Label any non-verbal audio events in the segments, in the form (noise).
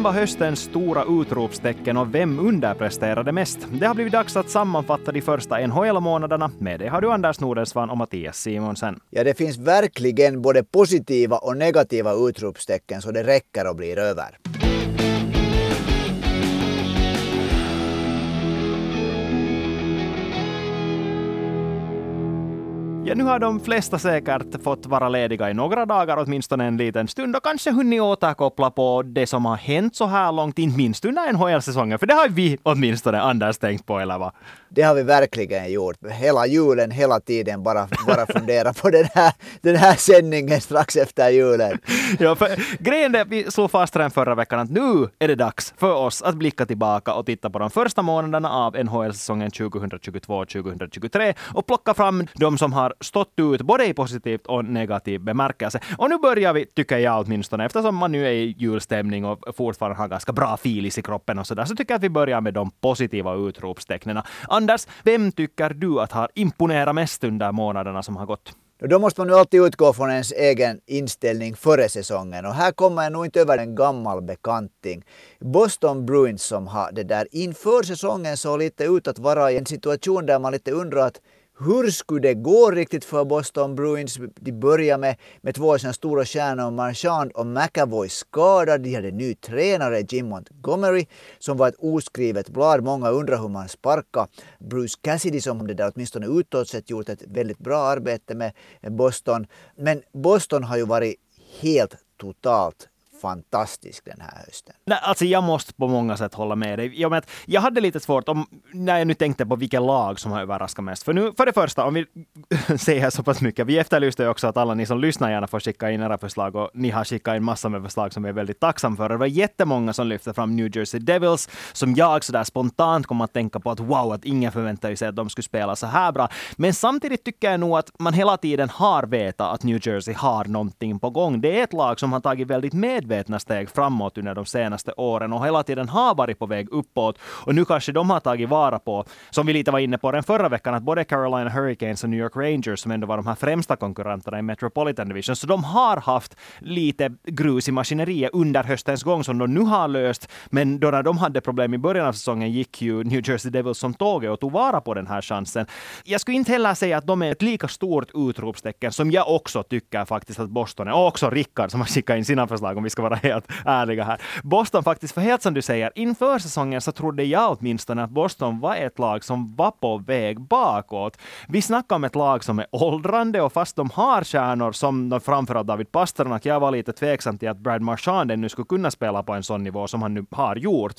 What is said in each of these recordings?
Vem var höstens stora utropstecken och vem underpresterade mest? Det har blivit dags att sammanfatta de första NHL-månaderna. Med det har du Anders Nordensvan och Mattias Simonsen. Ja, det finns verkligen både positiva och negativa utropstecken så det räcker och blir över. Ja, nu har de flesta säkert fått vara lediga i några dagar, åtminstone en liten stund, och kanske hunnit återkoppla på det som har hänt så här långt, inte minst under NHL-säsongen, för det har vi åtminstone Anders tänkt på, eller vad? Det har vi verkligen gjort. Hela julen, hela tiden bara, bara fundera på den här, den här sändningen strax efter julen. (laughs) ja, för grejen är, vi slog fast redan förra veckan att nu är det dags för oss att blicka tillbaka och titta på de första månaderna av NHL-säsongen 2022-2023 och plocka fram de som har stått ut både i positivt och negativ bemärkelse. Och nu börjar vi, tycker jag åtminstone, eftersom man nu är i julstämning och fortfarande har ganska bra filis i kroppen och sådär, så tycker jag att vi börjar med de positiva utropstecknen. Anders, vem tycker du att har imponerat mest under månaderna som har gått? Då måste man ju alltid utgå från ens egen inställning före säsongen och här kommer jag nog inte över en gammal bekanting. Boston Bruins som har det där inför säsongen såg lite ut att vara i en situation där man lite undrar att hur skulle det gå riktigt för Boston Bruins? De börjar med, med två sina stora stjärnor, Marchand och McAvoy skadade. De hade ny tränare, Jim Montgomery, som var ett oskrivet blad. Många undrar hur man sparkar Bruce Cassidy som det där åtminstone utåt sett gjort ett väldigt bra arbete med Boston. Men Boston har ju varit helt totalt fantastisk den här hösten. Nej, alltså jag måste på många sätt hålla med dig. Jag, med jag hade lite svårt om, när jag nu tänkte på vilka lag som har överraskat mest. För nu, för det första, om vi (laughs) säger så pass mycket, vi efterlyste också att alla ni som lyssnar gärna får skicka in era förslag och ni har skickat in massor med förslag som vi är väldigt tacksamma för. Det var jättemånga som lyfte fram New Jersey Devils, som jag sådär spontant kom att tänka på att wow, att ingen förväntade sig att de skulle spela så här bra. Men samtidigt tycker jag nog att man hela tiden har vetat att New Jersey har någonting på gång. Det är ett lag som har tagit väldigt medvetet medvetna steg framåt under de senaste åren och hela tiden har varit på väg uppåt. Och nu kanske de har tagit vara på, som vi lite var inne på den förra veckan, att både Carolina Hurricanes och New York Rangers, som ändå var de här främsta konkurrenterna i Metropolitan Division, så de har haft lite grus i maskineriet under höstens gång som de nu har löst. Men då när de hade problem i början av säsongen gick ju New Jersey Devils som tåget och tog vara på den här chansen. Jag skulle inte heller säga att de är ett lika stort utropstecken som jag också tycker faktiskt att Boston är. Och också Rickard som har skickat in sina förslag om vi ska ska vara helt ärliga här. Boston faktiskt, för helt som du säger, inför säsongen så trodde jag åtminstone att Boston var ett lag som var på väg bakåt. Vi snackar om ett lag som är åldrande och fast de har stjärnor som framförallt David Pasternak, jag var lite tveksam till att Brad Marchand ännu skulle kunna spela på en sån nivå som han nu har gjort.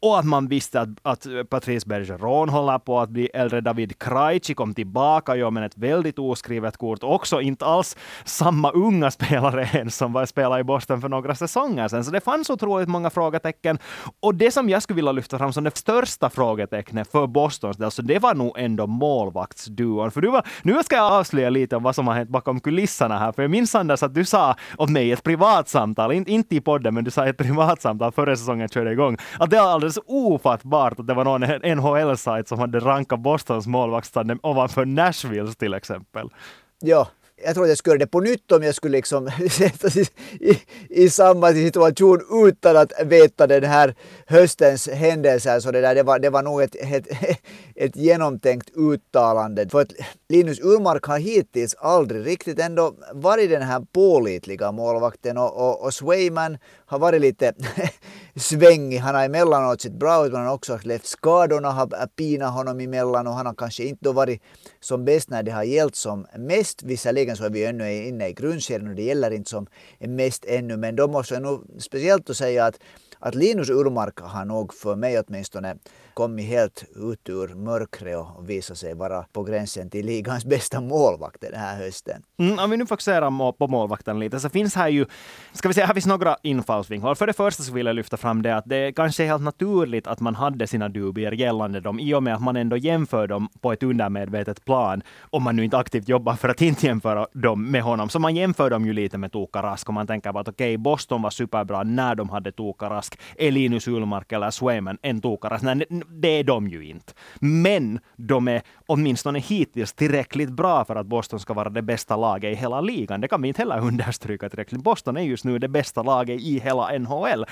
Och att man visste att, att Patrice Bergeron håller på att bli äldre. David Krejci kom tillbaka, ja, men ett väldigt oskrivet kort. Också inte alls samma unga spelare (laughs) än som var spelade i Boston för några säsonger sen, Så det fanns otroligt många frågetecken. Och det som jag skulle vilja lyfta fram som det största frågetecknet för Bostons del, så alltså, det var nog ändå målvaktsduon. För du var, nu ska jag avslöja lite om vad som har hänt bakom kulisserna här. För jag minns Anders att du sa åt mig i ett privatsamtal, inte, inte i podden, men du sa i ett privatsamtal före säsongen körde igång, att det var alldeles ofattbart att det var någon NHL-sajt som hade rankat Bostons målvaktsstandard ovanför Nashvilles till exempel. Ja, jag tror att jag skulle göra det på nytt om jag skulle liksom sättas (laughs) i, i, i, samma situation utan att veta den här höstens händelser. Så det, där, det, var, det var nog ett, ett, ett genomtänkt uttalande. För att Linus Urmark har hittills aldrig riktigt ändå varit den här pålitliga målvakten och, och, och Swayman har varit lite (laughs) svängig. Han har emellanåt sett bra ut men han har också levt skadorna har pinat honom emellan och han har kanske inte varit som bäst när det har gällt som mest. Visserligen så är vi ännu inne i grundserien och det gäller inte som mest ännu men då måste jag nog speciellt att säga att att Linus Urmark har nog för mig åtminstone kommit helt ut ur mörkret och visat sig vara på gränsen till ligans bästa målvakt den här hösten. Mm, om vi nu fokuserar på målvakten lite så finns här ju, ska vi säga, här finns några infallsvinklar. För det första så vill jag lyfta fram det att det kanske är helt naturligt att man hade sina dubier gällande dem i och med att man ändå jämför dem på ett undermedvetet plan. Om man nu inte aktivt jobbar för att inte jämföra dem med honom. Så man jämför dem ju lite med Tuukka Rask och man tänker bara att okej, okay, Boston var superbra när de hade Tuukka Rask Rask, är Linus Ullmark eller Swayman en tokaras. Nej, det är de ju inte. Men de är åtminstone hittills tillräckligt bra för att Boston ska vara det bästa laget i hela ligan. Det kan vi inte heller understryka tillräckligt. Boston är just nu det bästa laget i hela NHL.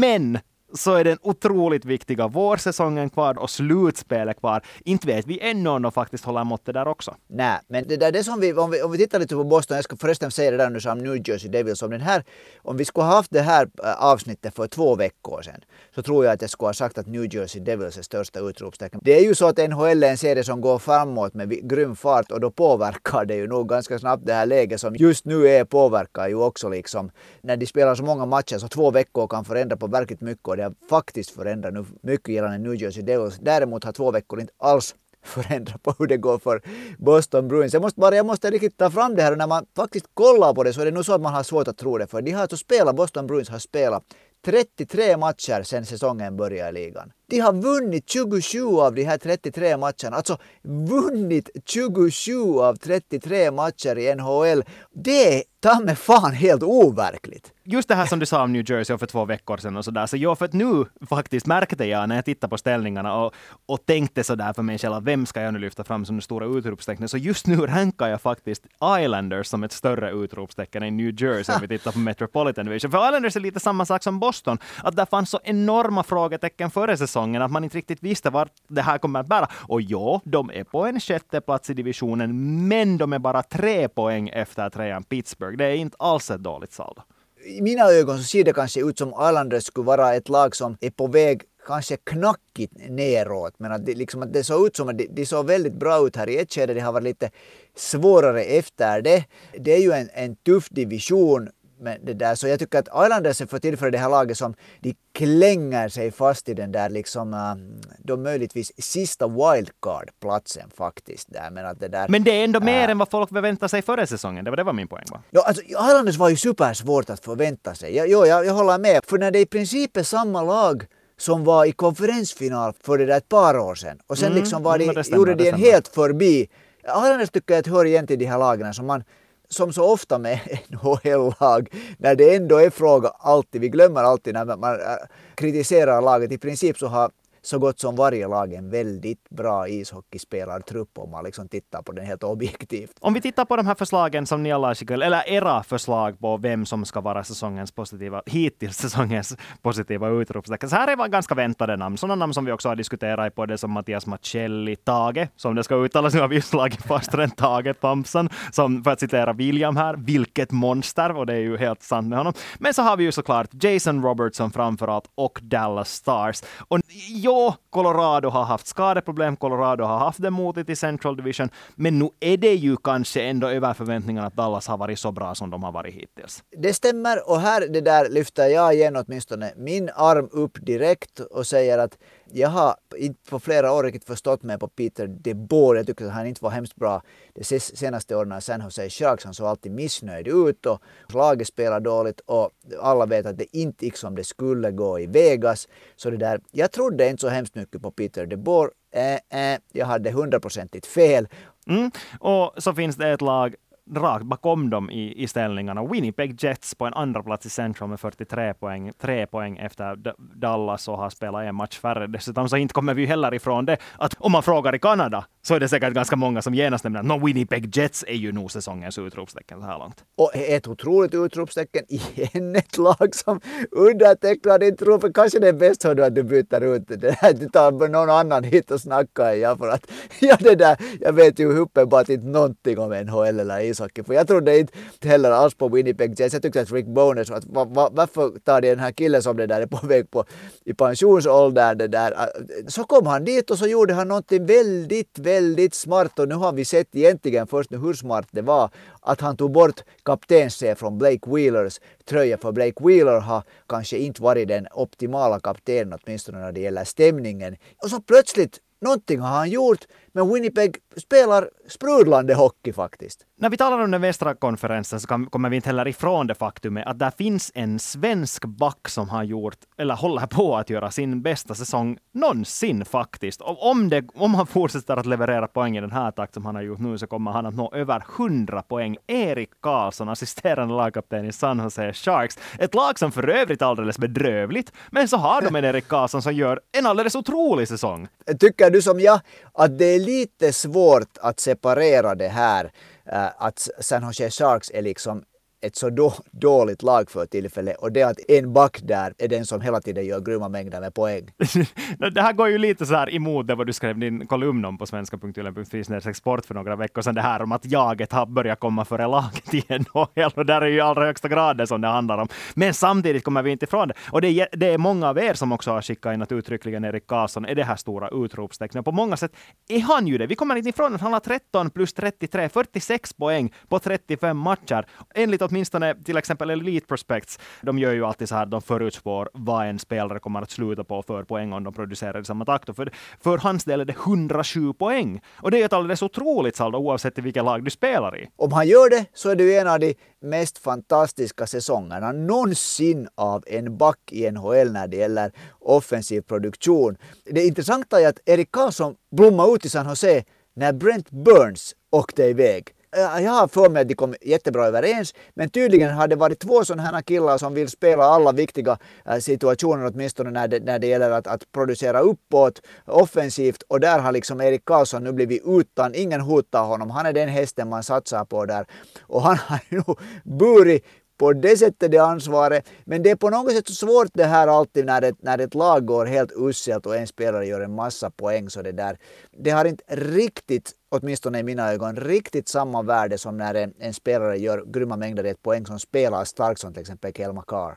Men så är den otroligt viktiga vårsäsongen kvar och slutspelet kvar. Inte vet vi ännu om de faktiskt håller måttet där också. Nej, men det där det som vi om, vi, om vi tittar lite på Boston, jag ska förresten säga det där nu som New Jersey Devils, om den här, om vi skulle ha haft det här äh, avsnittet för två veckor sedan, så tror jag att jag skulle ha sagt att New Jersey Devils är största utropstecken. Det är ju så att NHL är en serie som går framåt med grym fart och då påverkar det ju nog ganska snabbt det här läget som just nu är påverkar ju också liksom när de spelar så många matcher så två veckor kan förändra på verkligt mycket och det har faktiskt förändra nu mycket gällande New Jersey Devils. Däremot har två veckor inte alls (laughs) förändrat på hur det går för Boston Bruins. Jag måste bara, jag måste riktigt ta fram det här och när man faktiskt kollar på det så är det nog så att man har svårt att tro det för de har alltså spelat, Boston Bruins har spelat 33 matcher sedan säsongen började i ligan. De har vunnit 27 av de här 33 matcherna. Alltså vunnit 27 av 33 matcher i NHL. Det är ta mig fan helt overkligt just det här som du sa om New Jersey för två veckor sedan och sådär. Så jag för att nu faktiskt märkte jag när jag tittade på ställningarna och, och tänkte sådär för mig själv vem ska jag nu lyfta fram som det stora utropstecknet. Så just nu rankar jag faktiskt Islanders som ett större utropstecken än New Jersey om vi (laughs) tittar på Metropolitan Division. För Islanders är lite samma sak som Boston. Att där fanns så enorma frågetecken före säsongen att man inte riktigt visste vart det här kommer att bära. Och ja, de är på en sjätte plats i divisionen, men de är bara tre poäng efter trean Pittsburgh. Det är inte alls ett dåligt saldo i mina ögon så ser det kanske ut som Islanders skulle vara ett lag som är på väg kanske knackigt neråt. Men att det, liksom, att det såg ut som att det, det såg väldigt bra ut här i ett skede. Det har varit lite svårare efter det. Det är ju en, en tuff division men det där. Så jag tycker att Islanders är för tillfället det här laget som de klänger sig fast i den där liksom, uh, då möjligtvis sista wildcard-platsen faktiskt. Där. Men, att det där, men det är ändå mer uh, än vad folk förväntar sig före säsongen. Det var det var min poäng. Va? Ja, alltså, Islanders var ju supersvårt att förvänta sig. Jo, jag, jag håller med. För när det i princip är samma lag som var i konferensfinal för det där ett par år sedan. Och sen mm, liksom var de, stämmer, gjorde de en helt förbi. Islanders tycker jag att hör igen till de här lagen som man som så ofta med (laughs) NHL-lag, när det ändå är fråga alltid, vi glömmer alltid när man äh, kritiserar laget, i princip så har så gott som varje lag en väldigt bra ishockeyspelartrupp om man liksom tittar på den helt objektivt. Om vi tittar på de här förslagen som ni alla har skickat, eller era förslag på vem som ska vara säsongens positiva, hittills säsongens positiva utropstecken. Så här är ganska väntade namn. Sådana namn som vi också har diskuterat på det som Mattias Macelli, Tage, som det ska uttalas nu har vi slagit (laughs) fast den Tage Thompson, som för att citera William här, vilket monster, och det är ju helt sant med honom. Men så har vi ju såklart Jason Robertson framförallt och Dallas Stars. Och jo, Colorado har haft skadeproblem, Colorado har haft det motigt i Central Division, men nu är det ju kanske ändå över förväntningarna att Dallas har varit så bra som de har varit hittills. Det stämmer och här det där lyfter jag igen åtminstone min arm upp direkt och säger att jag har inte på flera år riktigt förstått mig på Peter DeBoer. Jag tycker att han inte var hemskt bra de senaste åren när San Jose Sharks. Han såg alltid missnöjd ut och laget spelar dåligt och alla vet att det inte gick som det skulle gå i Vegas. Så det där, jag trodde inte så hemskt mycket på Peter DeBoer. Äh, eh, äh, eh, jag hade hundraprocentigt fel. Mm. Och så finns det ett lag rakt bakom dem i, i ställningarna. Winnipeg Jets på en andra plats i Central med 43 poäng, tre poäng efter Dallas och har spelat en match färre. Dessutom så inte kommer vi heller ifrån det att om man frågar i Kanada så är det säkert ganska många som genast nämner att no, Winnipeg Jets är ju nog säsongens utropstecken så här långt. Och ett otroligt utropstecken igen (laughs) ett lag som undertecknar din tro, för kanske det är bäst hör du att du byter ut det där. du tar någon annan hit och snackar ja, för att (laughs) ja, det där, jag vet ju uppenbart inte någonting om NHL eller ishockey, för jag trodde inte heller alls på Winnipeg Jets. Jag tyckte att Rick Bonus, att, va, va, varför tar de den här killen som det där är på väg på i pensionsåldern, det där. Ah, så kom han dit och så gjorde han någonting väldigt, väldigt smart och nu har vi sett egentligen först nu hur smart det var att han tog bort kaptensc från Blake Wheelers tröja för Blake Wheeler har kanske inte varit den optimala kaptenen åtminstone när det gäller stämningen. Och så plötsligt Någonting har han gjort men Winnipeg spelar sprudlande hockey faktiskt. När vi talar om den västra konferensen så kan, kommer vi inte heller ifrån det faktumet att där finns en svensk back som har gjort, eller håller på att göra, sin bästa säsong någonsin faktiskt. Och om, det, om han fortsätter att leverera poäng i den här takt som han har gjort nu så kommer han att nå över 100 poäng. Erik Karlsson, assisterande lagkapten i San Jose Sharks. Ett lag som för övrigt är alldeles bedrövligt, men så har de en Erik Karlsson som gör en alldeles otrolig säsong. Tycker du som jag att det är lite svårt att separera det här, eh, att San Jose Sharks är liksom ett så då, dåligt lag för tillfället och det att en back där är den som hela tiden gör grymma mängder med poäng. (laughs) det här går ju lite så här emot det vad du skrev din kolumn om på svenska.ylen.fi sport för några veckor sedan, det här om att jaget har börjat komma före laget (laughs) i NHL och där är ju i allra högsta grad det som det handlar om. Men samtidigt kommer vi inte ifrån det. Och det är, det är många av er som också har skickat in att uttryckligen Erik Karlsson är det här stora utropstecknet. På många sätt är han ju det. Vi kommer inte ifrån att han har 13 plus 33, 46 poäng på 35 matcher. Enligt åtminstone till exempel Elite Prospects, de gör ju alltid så här, de förutspår vad en spelare kommer att sluta på för poäng om de producerar i samma takt. Och för, för hans del är det 107 poäng. Och det är ett alldeles otroligt saldo oavsett i vilket lag du spelar i. Om han gör det så är det ju en av de mest fantastiska säsongerna någonsin av en back i NHL när det gäller offensiv produktion. Det intressanta är att Erik Karlsson blommade ut i San Jose när Brent Burns åkte iväg. Äh, jag har för mig att de kom jättebra överens, men tydligen har det varit två sådana här killar som vill spela alla viktiga äh, situationer åtminstone när det, när det gäller att, att producera uppåt offensivt. Och där har liksom Erik Karlsson nu blivit utan, ingen hotar honom, han är den hästen man satsar på där. Och han har ju (laughs) burit på det sättet det ansvaret. Men det är på något sätt svårt det här alltid när ett, när ett lag går helt uselt och en spelare gör en massa poäng. Så det, där, det har inte riktigt, åtminstone i mina ögon, riktigt samma värde som när en, en spelare gör grymma mängder ett poäng som spelar starkt som till exempel Kelma Carr.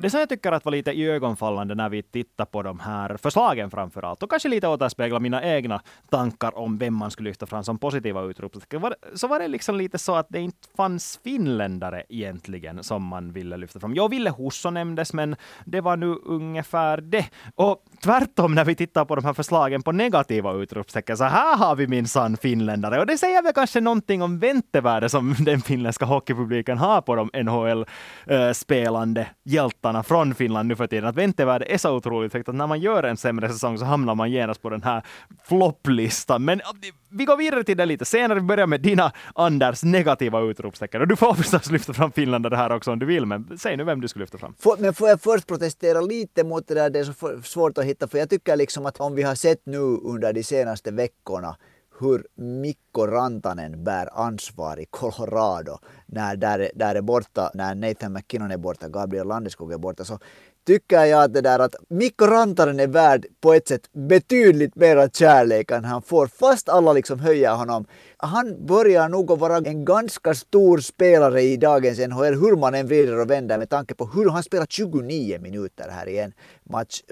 Det som jag tycker att var lite iögonfallande när vi tittar på de här förslagen framför allt, och kanske lite återspegla mina egna tankar om vem man skulle lyfta fram som positiva utropstecken, så var det liksom lite så att det inte fanns finländare egentligen som man ville lyfta fram. Jag ville Husso nämndes, men det var nu ungefär det. Och tvärtom när vi tittar på de här förslagen på negativa utropstecken, så här har vi minsann finländare. Och det säger väl kanske någonting om väntevärde som den finländska hockeypubliken har på de NHL-spelande eh, hjältarna från Finland nu för tiden. Att väntevärde är så otroligt högt att när man gör en sämre säsong så hamnar man genast på den här flopplistan. Men vi går vidare till det lite senare. Vi börjar med dina, Anders, negativa utropstecken. Och du får (laughs) förstås lyfta fram finländare här också om du vill, men säg nu vem du skulle lyfta fram. men får jag först protestera lite mot det där, det är så svårt att hitta, för jag tycker liksom att om vi har sett nu under de senaste veckorna hur Mikko Rantanen bär ansvar i Colorado när där, där är borta, när Nathan McKinnon är borta, Gabriel Landeskog är borta, så tycker jag att det där att Mikko Rantanen är värd på ett sätt betydligt mera kärlek än han får, fast alla liksom höjer honom. Han börjar nog att vara en ganska stor spelare i dagens NHL, hur man än vrider och vänder med tanke på hur han spelar 29 minuter här i en match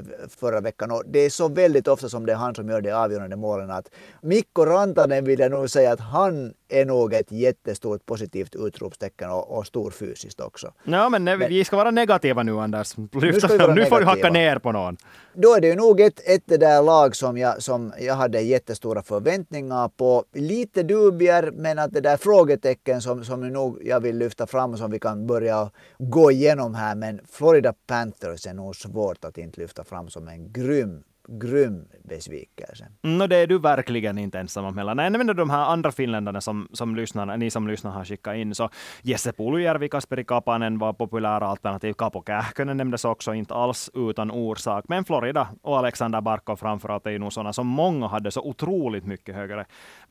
förra veckan. Och det är så väldigt ofta som det är han som gör de avgörande målen. Att Mikko Rantanen vill jag nog säga att han är nog ett jättestort positivt utropstecken och, och stor fysiskt också. Ja, men, men vi ska vara negativa nu Anders. Lyfta nu, nu får du hacka ner på någon. Då är det ju nog ett, ett där lag som jag, som jag hade jättestora förväntningar på. Lite dubier, men att det där frågetecken som, som nog jag vill lyfta fram som vi kan börja gå igenom här. Men Florida Panthers är nog svårt att inte lyfta fram som en grym grym besvikelse. Mm, och det är du verkligen inte ensam om heller. Nej, men de här andra finländarna som, som lyssnar, ni som lyssnar har skickat in, så Jesse Pulujärvi, Kasperi Kapanen var populära alternativ. Kapo Kähkönen nämndes också, inte alls utan orsak. Men Florida och Alexander Barkov framförallt är ju nog sådana som många hade så otroligt mycket högre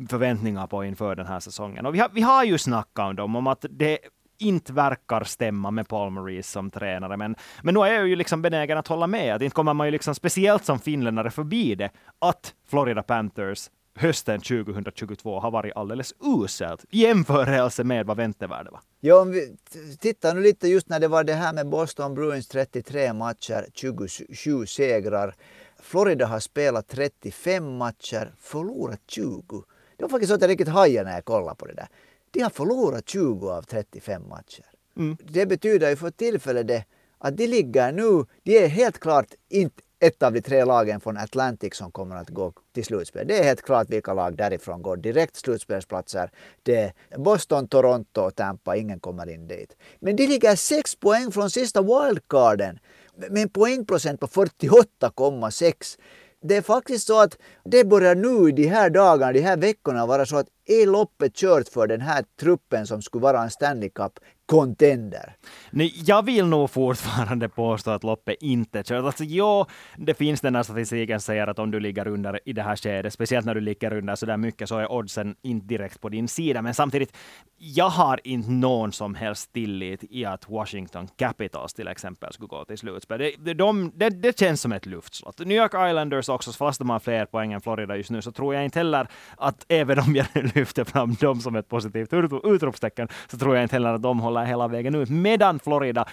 förväntningar på inför den här säsongen. Och vi har, vi har ju snackat om dem, om att det inte verkar stämma med Paul Maurice som tränare. Men, men nu är jag ju liksom benägen att hålla med. Att inte kommer man ju liksom, speciellt som finländare, förbi det att Florida Panthers hösten 2022 har varit alldeles uselt i jämförelse med vad väntevärdet var. Ja, om vi tittar nu lite just när det var det här med Boston Bruins 33 matcher, 27 segrar. Florida har spelat 35 matcher, förlorat 20. Det var faktiskt så att jag riktigt hajade när jag kollade på det där. De har förlorat 20 av 35 matcher. Mm. Det betyder ju för tillfället det att de ligger nu, de är helt klart inte ett av de tre lagen från Atlantic som kommer att gå till slutspel. Det är helt klart vilka lag därifrån går direkt slutspelsplatser. Det är Boston, Toronto och Tampa, ingen kommer in dit. Men de ligger sex poäng från sista wildcarden med en poängprocent på 48,6. Det är faktiskt så att det börjar nu de här dagarna, de här veckorna vara så att är loppet kört för den här truppen som skulle vara en Stanley Cup contender. Nej, jag vill nog fortfarande påstå att loppet inte är kört. Alltså, jo, det finns den här statistiken säger att om du ligger under i det här skedet, speciellt när du ligger under så där mycket, så är oddsen inte direkt på din sida. Men samtidigt, jag har inte någon som helst tillit i att Washington Capitals till exempel skulle gå till slutspel. Det, de, det, det känns som ett luftslott. New York Islanders också, fast de har fler poäng än Florida just nu, så tror jag inte heller att även om jag (laughs) lyfter fram dem som ett positivt utropstecken, så tror jag inte heller att de håller hela vägen ut. Medan Florida,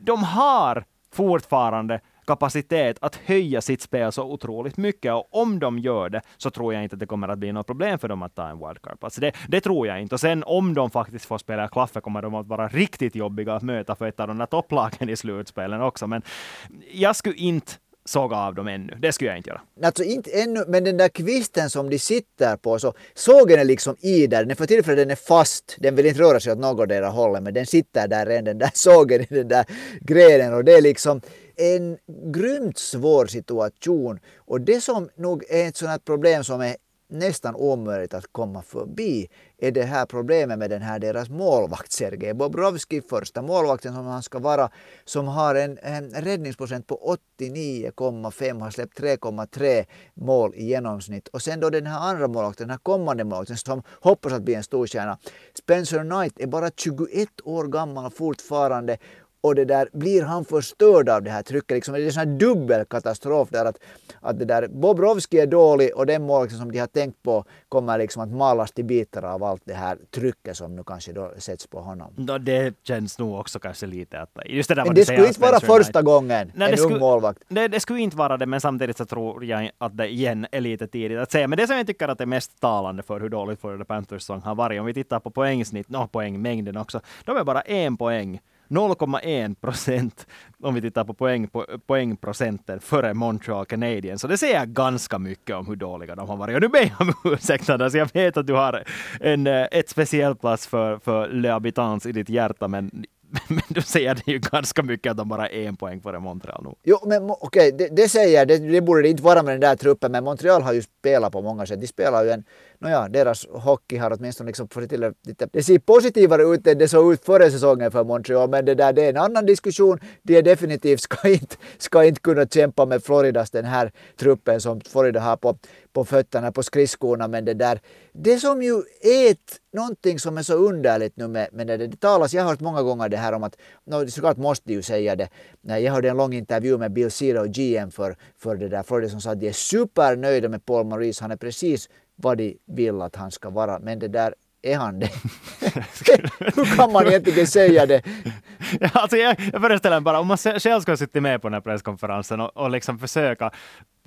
de har fortfarande kapacitet att höja sitt spel så otroligt mycket. Och om de gör det så tror jag inte att det kommer att bli något problem för dem att ta en wildcard. Alltså det, det tror jag inte. Och sen om de faktiskt får spela klaffe kommer de att vara riktigt jobbiga att möta för ett av de där topplagen i slutspelen också. Men jag skulle inte såga av dem ännu. Det skulle jag inte göra. Alltså inte ännu, men den där kvisten som de sitter på, så sågen är liksom i där. Den för tillfället den är fast. Den vill inte röra sig åt någotdera hållet, men den sitter där än, den där (laughs) sågen i den där grenen. Och det är liksom en grymt svår situation. Och det som nog är ett sådant problem som är nästan omöjligt att komma förbi är det här problemet med den här deras målvakt Sergej Bobrovski, första målvakten som han ska vara, som har en, en räddningsprocent på 89,5, har släppt 3,3 mål i genomsnitt. Och sen då den här andra målvakten, den här kommande målvakten som hoppas att bli en storstjärna, Spencer Knight är bara 21 år gammal fortfarande och det där, blir han förstörd av det här trycket? Liksom, det är en sån här dubbel katastrof där att, att det där, Bobrovski är dålig och den målvakten som de har tänkt på kommer liksom att malas till bitar av allt det här trycket som nu kanske då sätts på honom. No, det känns nog också kanske lite att... Just det där men det skulle inte vara första gången Nej, en ung målvakt. Det, det skulle inte vara det, men samtidigt så tror jag att det igen är lite tidigt att säga. Men det som jag tycker att är mest talande för hur dåligt Florida Panthers säsong har varit, om vi tittar på poängsnitt, no, poängmängden också, de är bara en poäng 0,1 procent om vi tittar på poäng, po, poängprocenten före Montreal Canadiens. Så det säger ganska mycket om hur dåliga de har varit. Och nu ber jag om ursäkt Anders, jag vet att du har en, eh, ett speciellt plats för, för Le Habitants i ditt hjärta, men (laughs) men du säger det ju ganska mycket att de bara är en poäng före Montreal nu. Jo, men okej, okay, det, det, säger det, det borde det inte vara med den där truppen, men Montreal har ju spelat på många sätt. De spelar ju en nåja, deras hockey har åtminstone liksom fått till lite, det ser positivare ut än det såg ut före säsongen för Montreal, men det där det är en annan diskussion. De definitivt ska inte, ska inte kunna kämpa med Floridas, den här truppen som Florida har på, på fötterna, på skridskorna, men det där, det som ju är ett, någonting som är så underligt nu med, med det, det talas, jag har hört många gånger det här om att, no, såklart måste ju säga det, jag hörde en lång intervju med Bill Zero, GM för, för det där. Florida som sa att de är supernöjda med Paul Maurice, han är precis vad de vill att han ska vara. Men det där är han det? (laughs) (laughs) Hur kan man egentligen säga det? (laughs) alltså jag, jag föreställer mig bara om man själv skulle sitta med på den här presskonferensen och, och liksom försöka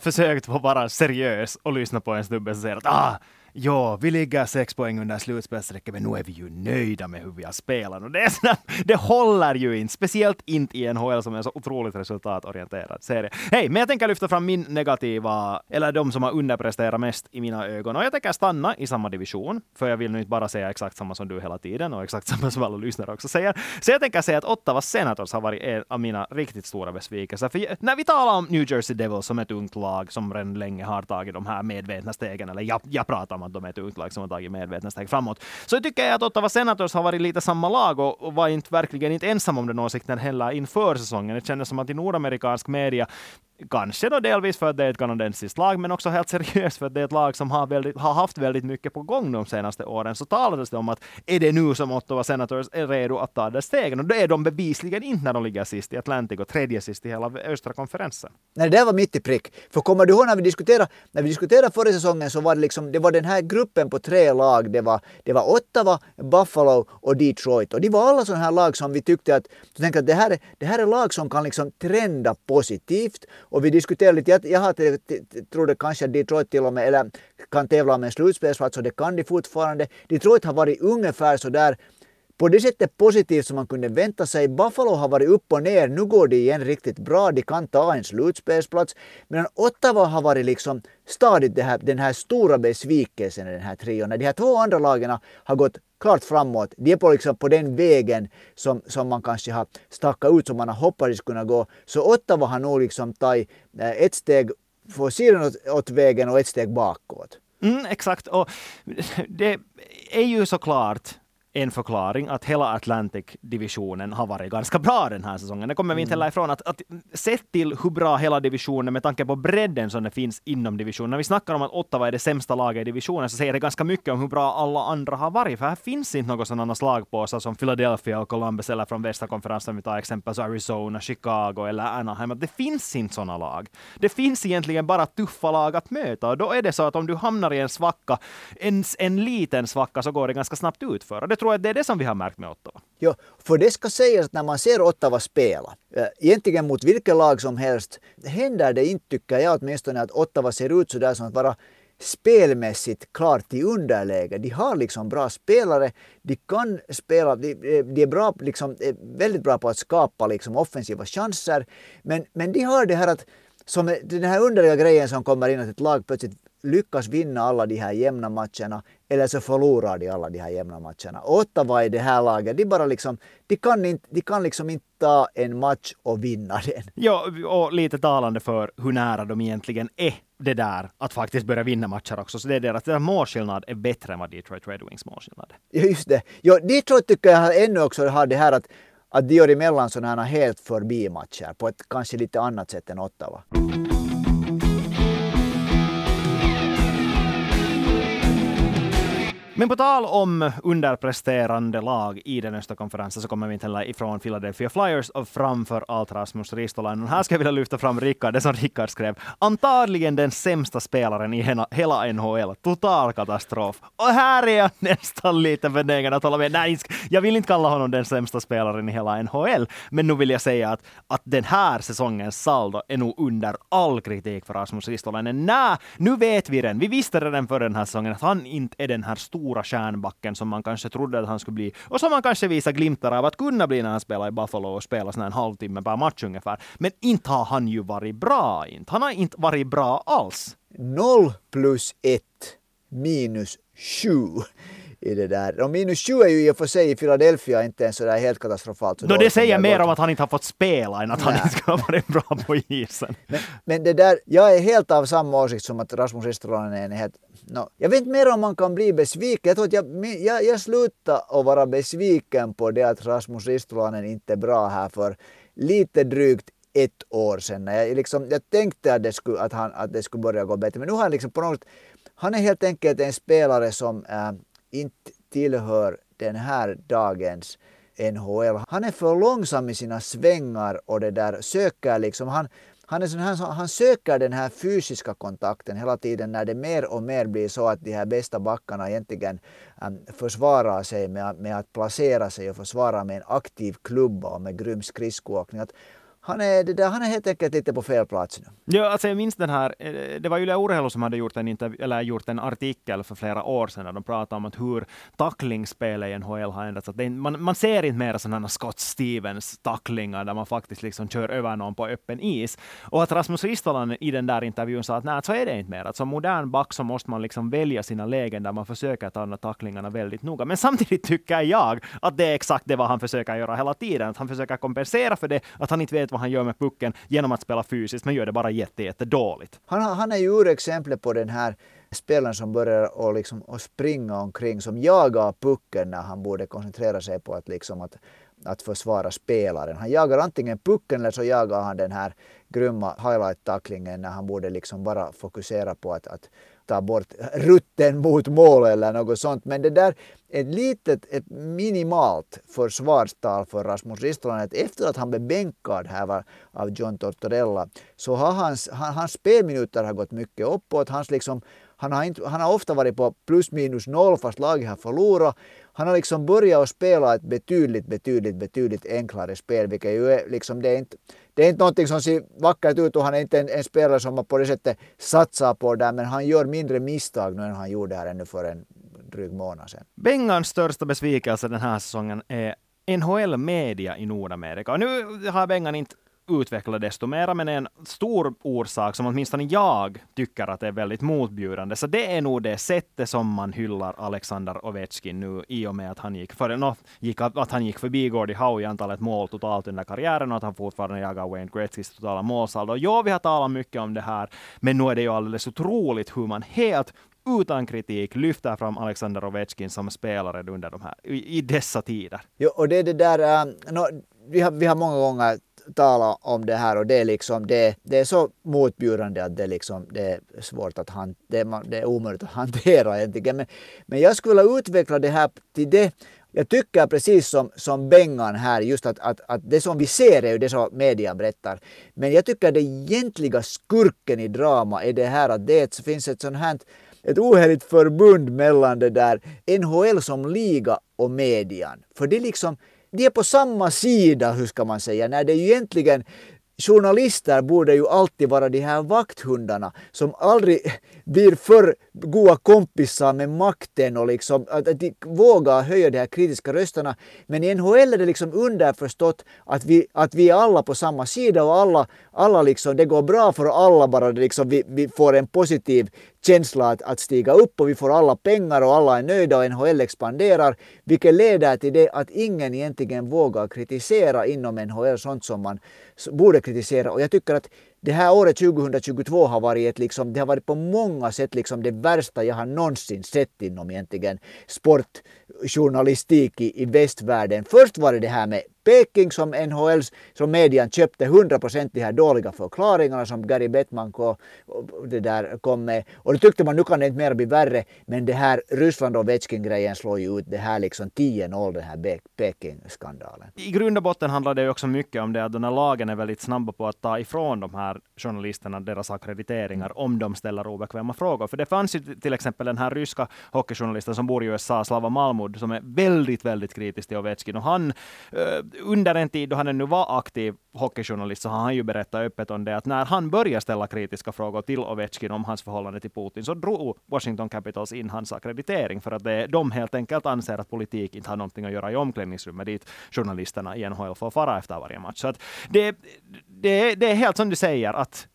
försökt vara seriös och lyssna på en snubbe som säger att ah, ja, vi ligger sex poäng under slutspelsstrecket, men nu är vi ju nöjda med hur vi har spelat. Och det, är sådär, (laughs) det håller ju inte, speciellt inte i NHL som är en så otroligt resultatorienterad serie. Hej, men jag tänker lyfta fram min negativa, eller de som har underpresterat mest i mina ögon. Och jag tänker stanna i samma division, för jag vill nu inte bara säga exakt samma som du hela tiden och exakt (laughs) samma som alla lyssnare också säger. Så jag tänker säga att Ottawa Senators har varit en av mina riktigt stora besvikelser. För när vi talar om New Jersey Devils som ett ungt lag som redan länge har tagit de här medvetna stegen, eller jag, jag pratar om att de är ett utlag som har tagit medvetna steg framåt. Så jag tycker att Ottawa Senators har varit lite samma lag och, och var inte verkligen inte ensam om den åsikten heller inför säsongen. Det kändes som att i nordamerikansk media Kanske då delvis för att det är ett kanadensiskt lag, men också helt seriöst för att det är ett lag som har, väldigt, har haft väldigt mycket på gång de senaste åren. Så talades det om att är det nu som Ottawa Senators är redo att ta det stegen? Och det är de bevisligen inte när de ligger sist i Atlantic och tredje sist i hela östra konferensen. Nej, det där var mitt i prick. För kommer du ihåg när vi diskuterade, när vi diskuterade förra säsongen så var det liksom, det var den här gruppen på tre lag. Det var, det var Ottawa, Buffalo och Detroit. Och de var alla sådana här lag som vi tyckte att, tänkte att det här, det här är lag som kan liksom trenda positivt och vi diskuterade lite, jag, jag har trodde kanske att Detroit till och med eller kan tävla om en slutspelsplats och det kan de fortfarande. Detroit har varit ungefär så där på det sättet positivt som man kunde vänta sig. Buffalo har varit upp och ner, nu går det igen riktigt bra, de kan ta en slutspelsplats. Medan Ottawa har varit liksom stadigt här, den här stora besvikelsen i den här trion. De här två andra lagen har gått klart framåt. De är på, liksom på den vägen som, som man kanske har stakat ut som man har hoppats kunna gå. Så Ottawa har nog liksom tagit eh, ett steg på sidan åt, åt vägen och ett steg bakåt. Mm, exakt, och (laughs) det är ju såklart en förklaring att hela Atlantic-divisionen har varit ganska bra den här säsongen. Det kommer vi inte heller ifrån. Att, att sett till hur bra hela divisionen med tanke på bredden som det finns inom divisionen. När vi snackar om att Ottawa är det sämsta laget i divisionen så säger det ganska mycket om hur bra alla andra har varit. För här finns inte några sådana slagpåsar som Philadelphia och Columbus eller från västra konferensen. Vi tar exempel Arizona, Chicago eller Anaheim. Det finns inte sådana lag. Det finns egentligen bara tuffa lag att möta och då är det så att om du hamnar i en svacka, en, en liten svacka, så går det ganska snabbt utför. Och det tror att det är det som vi har märkt med Ottawa. Ja, för det ska sägas att när man ser Ottawa spela, eh, egentligen mot vilket lag som helst, händer det inte, tycker jag åtminstone, att Ottawa ser ut sådär som att vara spelmässigt klart i underläge. De har liksom bra spelare, de kan spela, de, eh, de är bra, liksom, eh, väldigt bra på att skapa liksom, offensiva chanser. Men, men de har det här att, som den här underliga grejen som kommer in att ett lag plötsligt lyckas vinna alla de här jämna matcherna eller så förlorar de alla de här jämna matcherna. Ottawa i det här laget, de bara liksom, de kan, inte, de kan liksom inte ta en match och vinna den. Ja, och lite talande för hur nära de egentligen är det där att faktiskt börja vinna matcher också. Så det är deras deras målskillnad är bättre än vad Detroit Red Wings målskillnad. Ja, just det. Ja, Detroit tycker jag ännu också har det här att, att de gör emellan sådana här helt förbi matcher på ett kanske lite annat sätt än Ottawa. Men på tal om underpresterande lag i den östra konferensen så kommer vi inte heller ifrån Philadelphia Flyers och framför allt Rasmus Ristolainen. Här ska jag vilja lyfta fram Rickard, det som Rickard skrev. Antagligen den sämsta spelaren i hela, NHL. Total katastrof. Och här är jag nästan lite benägen att hålla med. Nej, jag vill inte kalla honom den sämsta spelaren i hela NHL, men nu vill jag säga att, att den här säsongens saldo är nog under all kritik för Rasmus Ristolainen. Nej, nu vet vi den. Vi visste redan för den här säsongen att han inte är den här stora stora stjärnbacken som man kanske trodde att han skulle bli. Och som man kanske visar glimtar av att kunna bli när han spelar i Buffalo och spelar sån en halvtimme per match ungefär. Men inte har han ju varit bra. Inte. Han har inte varit bra alls. Noll plus ett minus sju i det där. Och minus 7 är ju i och för sig i Philadelphia inte ens sådär helt katastrofalt. Så no, det säger mer om att han inte har fått spela än att Nej. han inte ska ha varit bra på isen. Men, men, det där, jag är helt av samma åsikt som att Rasmus Ristolainen är en helt... No, jag vet inte mer om man kan bli besviken. Jag tror att jag, jag, jag slutade att vara besviken på det att Rasmus Ristolainen inte är bra här för lite drygt ett år sedan. Jag, liksom, jag tänkte att det, skulle, att, han, att det skulle börja gå bättre. Men nu har han liksom på något han är helt enkelt en spelare som äh, inte tillhör den här dagens NHL. Han är för långsam i sina svängar och det där söker liksom, han, han, är sån här, han söker den här fysiska kontakten hela tiden när det mer och mer blir så att de här bästa backarna egentligen ähm, försvarar sig med, med att placera sig och försvara med en aktiv klubba och med grym skridskoåkning han är, det där, han är helt enkelt lite på fel plats nu. Ja, alltså jag minns den här, eh, det var Yle Urheilu som hade gjort en, eller gjort en artikel för flera år sedan, där de pratade om att hur tacklingsspelet i NHL har ändrats. Att det, man, man ser inte mer sådana Scott Stevens tacklingar, där man faktiskt liksom kör över någon på öppen is. Och att Rasmus Ristolainen i den där intervjun sa att nej, så är det inte mer. Att som modern back så måste man liksom välja sina lägen där man försöker ta de här tacklingarna väldigt noga. Men samtidigt tycker jag att det är exakt det vad han försöker göra hela tiden. Att han försöker kompensera för det, att han inte vet vad han gör med pucken genom att spela fysiskt, men gör det bara jättedåligt. jätte. Han, han är ju urexemplet på den här spelaren som börjar och liksom, och springa omkring, som jagar pucken när han borde koncentrera sig på att, liksom att, att försvara spelaren. Han jagar antingen pucken eller så jagar han den här grymma highlight-tacklingen när han borde liksom bara fokusera på att, att ta bort rutten mot mål eller något sånt. Men det där ett litet, ett minimalt försvarstal för Rasmus Ristolainen. Efter att han blev bänkad här av John Tortorella så har hans, hans spelminuter har gått mycket uppåt. Hans liksom, han, har inte, han har ofta varit på plus minus noll fast laget har förlorat. Han har liksom börjat att spela ett betydligt, betydligt, betydligt enklare spel, vilket ju är liksom, det är inte, det är inte någonting som ser vackert ut och han är inte en, en spelare som man på det sättet satsar på där men han gör mindre misstag nu än han gjorde här ännu för en dryg månad sedan. Bengans största besvikelse den här säsongen är NHL Media i Nordamerika. Och nu har Bengan inte utveckla desto mera, men en stor orsak som åtminstone jag tycker att är väldigt motbjudande, så det är nog det sättet som man hyllar Alexander Ovechkin nu i och med att han gick, för, no, gick, att han gick förbi Gordie Howe i antalet mål totalt under karriären och att han fortfarande jagar Wayne Gretzkys totala målsaldo. Ja, vi har talat mycket om det här, men nu är det ju alldeles otroligt hur man helt utan kritik lyfter fram Alexander Ovechkin som spelare under de här, i, i dessa tider. Jo, och det är det där, äh, um, no, vi, har, vi har många gånger tala om det här och det är liksom det, det är så motbjudande att det liksom det är svårt att han, det, det är omöjligt att (laughs) hantera egentligen. Men, men jag skulle vilja utveckla det här till det jag tycker precis som, som Bengan här, just att, att, att det som vi ser är ju det som media berättar. Men jag tycker den egentliga skurken i drama är det här att det finns ett sånt här ett oheligt förbund mellan det där NHL som liga och median. För det är liksom de är på samma sida, hur ska man säga, när det egentligen journalister borde ju alltid vara de här vakthundarna som aldrig blir för goda kompisar med makten och liksom att, att de vågar höja de här kritiska rösterna. Men i NHL är det liksom underförstått att vi, att vi är alla på samma sida och alla, alla liksom, det går bra för alla bara liksom vi, vi får en positiv känsla att, att stiga upp och vi får alla pengar och alla är nöjda och NHL expanderar. Vilket leder till det att ingen egentligen vågar kritisera inom NHL sånt som man borde kritisera. Och jag tycker att det här året 2022 har varit, ett, liksom, det har varit på många sätt liksom det värsta jag har någonsin sett inom egentligen sportjournalistik i, i västvärlden. Först var det det här med Peking som NHL, som median köpte 100% de här dåliga förklaringarna som Gary Bettman kom, det där kom med. Och då tyckte man nu kan det inte mer bli värre. Men det här Ryssland och Ovechkin-grejen slår ju ut det här liksom 10-0 den här Peking-skandalen. I grund och botten handlar det ju också mycket om det att den här lagen är väldigt snabba på att ta ifrån de här journalisterna deras akkrediteringar om de ställer obekväma frågor. För det fanns ju till exempel den här ryska hockeyjournalisten som bor i USA, Slava Malmud, som är väldigt, väldigt kritisk till Ovechkin. Och han eh, under en tid då han ännu var aktiv hockeyjournalist så har han ju berättat öppet om det att när han började ställa kritiska frågor till Ovechkin om hans förhållande till Putin så drog Washington Capitals in hans akkreditering för att det, de helt enkelt anser att politik inte har någonting att göra i omklädningsrummet dit journalisterna i NHL får fara efter varje match. Så att det, det, det är helt som du säger att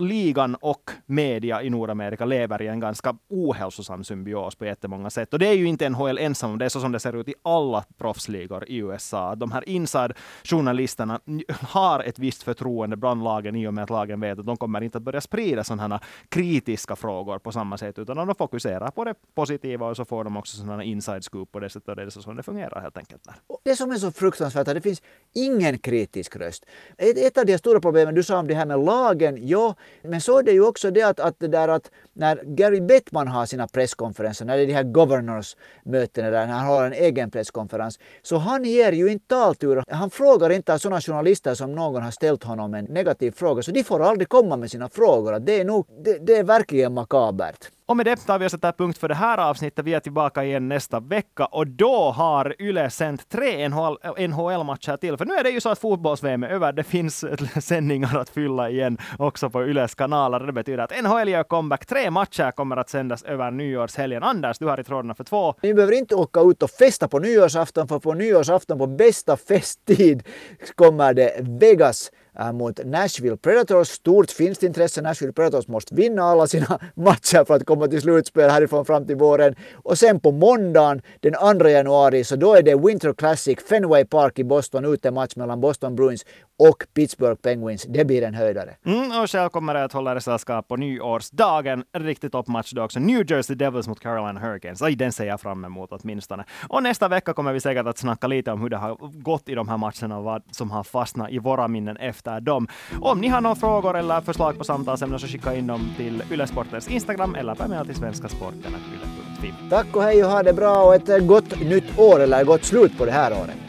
ligan och media i Nordamerika lever i en ganska ohälsosam symbios på jättemånga sätt. Och det är ju inte NHL ensam om. det är så som det ser ut i alla proffsligor i USA. De här inside-journalisterna har ett visst förtroende bland lagen i och med att lagen vet att de kommer inte att börja sprida sådana här kritiska frågor på samma sätt, utan de fokuserar på det positiva och så får de också sådana inside scoop på det sättet. Och det är så som det fungerar helt enkelt. Där. Det som är så fruktansvärt är att det finns ingen kritisk röst. Ett, ett av de stora problemen du sa om det här med lagen Jo, men så är det ju också det att, att, det där att när Gary Bettman har sina presskonferenser, när det är de här governors-mötena där han har en egen presskonferens, så han ger ju inte taltur. Han frågar inte sådana journalister som någon har ställt honom en negativ fråga, så de får aldrig komma med sina frågor. Det är, nog, det, det är verkligen makabert. Och med det tar vi och sätter punkt för det här avsnittet. Vi är tillbaka igen nästa vecka och då har Yle sänt tre NHL-matcher till. För nu är det ju så att fotbolls-VM är över. Det finns (laughs) sändningar att fylla igen också på Yles kanaler. Det betyder att NHL gör comeback. Tre matcher kommer att sändas över nyårshelgen. Anders, du har i trådarna för två. Ni behöver inte åka ut och festa på nyårsafton, för på nyårsafton på bästa festtid kommer det Vegas Äh, mot Nashville Predators. Stort finskt intresse. Nashville Predators måste vinna alla sina (laughs) matcher för att komma till slutspel härifrån fram till våren. Och sen på måndagen den 2 januari så då är det Winter Classic Fenway Park i Boston. Ute match mellan Boston Bruins och Pittsburgh Penguins. Det blir en höjdare. Mm, och själv kommer det att hålla sällskap på nyårsdagen. En riktigt toppmatch då också. New Jersey Devils mot Carolina Hurricanes. Aj, den ser jag fram emot åtminstone. Och nästa vecka kommer vi säkert att snacka lite om hur det har gått i de här matcherna och vad som har fastnat i våra minnen efter dem. Om ni har några frågor eller förslag på samtalsämnen så skicka in dem till Ylesportens Instagram eller per mail till svenskasporten.yle.fi. Tack och hej och ha det bra och ett gott nytt år eller gott slut på det här året.